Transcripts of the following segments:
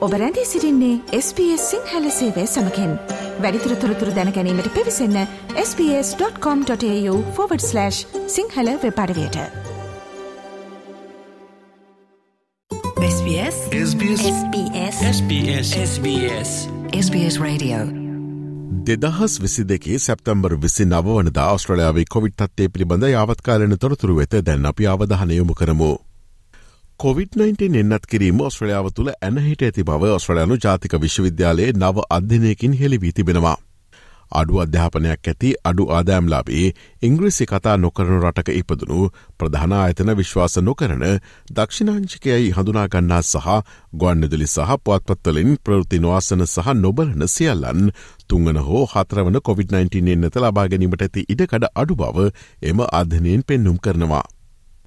ඔබ රැඳී සිරින්නේ SBS සිංහල සේවය සමකෙන්. වැඩිතුර තොරතුර දැනැනීමට පිවිසන්න ps.com.ta/ Sinhala වෙපඩවයට SBS SBS SBS SBS SBS SBS Radio. දෙදහස් විසි දෙකේ සැප්තම්බර් විසි නවනදා ස්ට්‍රලයාාවේ කොවිට් තත්වේ පිළිබඳ යාවත්කාලන තොරතුරු වෙත දැන් අපි අවධහනයොමු කරමු. COොVID-19 එන්නත් කිරීම ඔස්ට්‍රලියාව තුළ ඇනහිට ඇති බව ඔස්ට්‍රලයානු ජාතික විශ්වවිද්‍යාලයේ නව අධ්‍යනයකින් හෙළිවී තිබෙනවා. අඩු අධ්‍යාපනයක් ඇති අඩු ආදෑම්ලාබේ ඉංග්‍රිසි කතා නොකරනු රටක ඉපදනු ප්‍රධාන අයතන විශ්වාස නොකරන දක්ෂිනාංචිකයයි හඳුනාගන්නා සහ ගොන්නදුලි සහ පුවත්පත්වලින් ප්‍රෘති නොවාසන සහ නොබලන සියල්ලන් තුංගන හෝ හතරවන COොVID-19 එන්නත ලබා ගැනීමට ඇති ඉඩකඩ අඩු බව එම අධනයෙන් පෙන්නුම් කරනවා.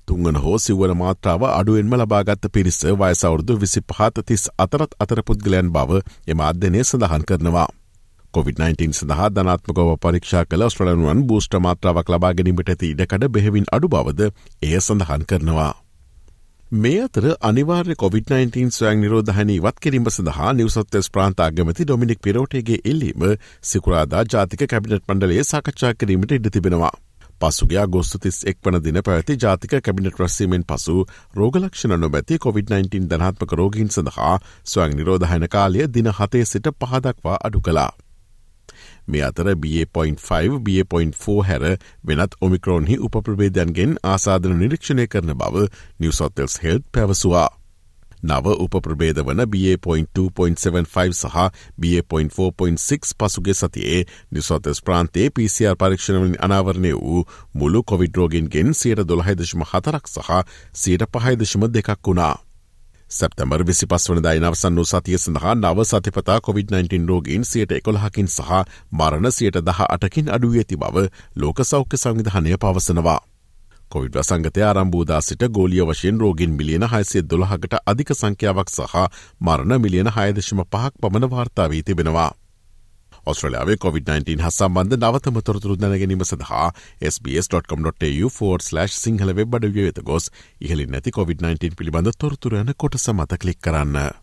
තුංගන හෝ සිවන මාත්‍රාව අඩුවෙන්ම ලබාගත්ත පිරිස වයසවුරුදු විසි පහත තිස් අතරත් අතර පුද්ගලයන් බව එම අධ්‍යනය සඳහන් කරනවා. COොVID-19 සඳහා ධනාත්මකව පරීක්ෂා කළ ස්ට්‍රලනුවන් බූෂ්ට මාත්‍රාවක් ලබා ගැනීමට ඇති ඉඩකඩ බෙහෙවින් අඩු බවද එය සඳහන් කරනවා. මේ අතර අනිවාර්ය COොVID-19 ස්වයන් නිරෝධහනී වත් කිරීම සඳහා නිවසත්තස් ප්‍රාන්තාගමති ඩොමිනික් පිරෝටේගේ එල්ලීම සිකුරාදා ජාතික කැබිනට් මණ්ඩලේ සාකච්ඡා කිරීමට ඉඩ තිබෙනවා. පසුගේ ගොස්තු තිස් එක් වන දින පැවති ජාතික කැබිනට රස්සීමෙන් පසු රෝගලක්ෂණ නොමැති COොVID-19 ධනාත්මක රෝගීන් සඳහා ස්වයං නිරෝධහන කාලය දින හතේ සිට පහදක්වා අඩු කලා. මේ අතර BA.5 BA.4 හැර වෙනත් ඔමිකරෝන්හි උප්‍රබේදයන්ගෙන් ආසාධන නිරීක්ෂණය කරන බව නිවසොත්තෙල්ස් හෙල්් පැවසවා. නව උපප්‍රබේද වන BA.2.75 සහ BA.4.6 පසුගේ සතියේ නිසොතස් ප්‍රාන්තේ PCR පරීක්ෂණවලින් අනාවරණය වූ මුළු කොවිඩ්රෝගෙන්ගෙන් සියට දොළහයිදශම හතරක් සහ සියට පහයිදශම දෙකක් වුණා. සැප්තැමර් විසි පස් වන දයි නවසන් වූ සතිය සඳහා නව සතිපතා COොVID-19 රෝගීන් සියට එකොළහකින් සහ මරණ සියට දහ අටකින් අඩුව ඇති බව ලෝක සෞඛ්‍ය සංවිධානය පවසනවා. කොවිඩ සංගතය ආරම්භූදා සිට ගෝලිය වශයෙන් රෝගින් මිලියන හයිසේ දොළහකට අධික සංඛ්‍යාවක් සහ මරණ මිලියන හයදශම පහක් පමණ වාර්තාාවී තිබෙනවා. ඔස්ට්‍රලයාාවේ COොVID-19 හ සම්බන්ධ නවතම තොරතුරු දැනගැනීම සඳහා SBS.com.tu4/ සිංහල වෙබ් අඩ වෙත ගොස් ඉහලින් නැති COොVID-19 පිළිබඳ තොරතුරයන කොට සමත කලික් කරන්න.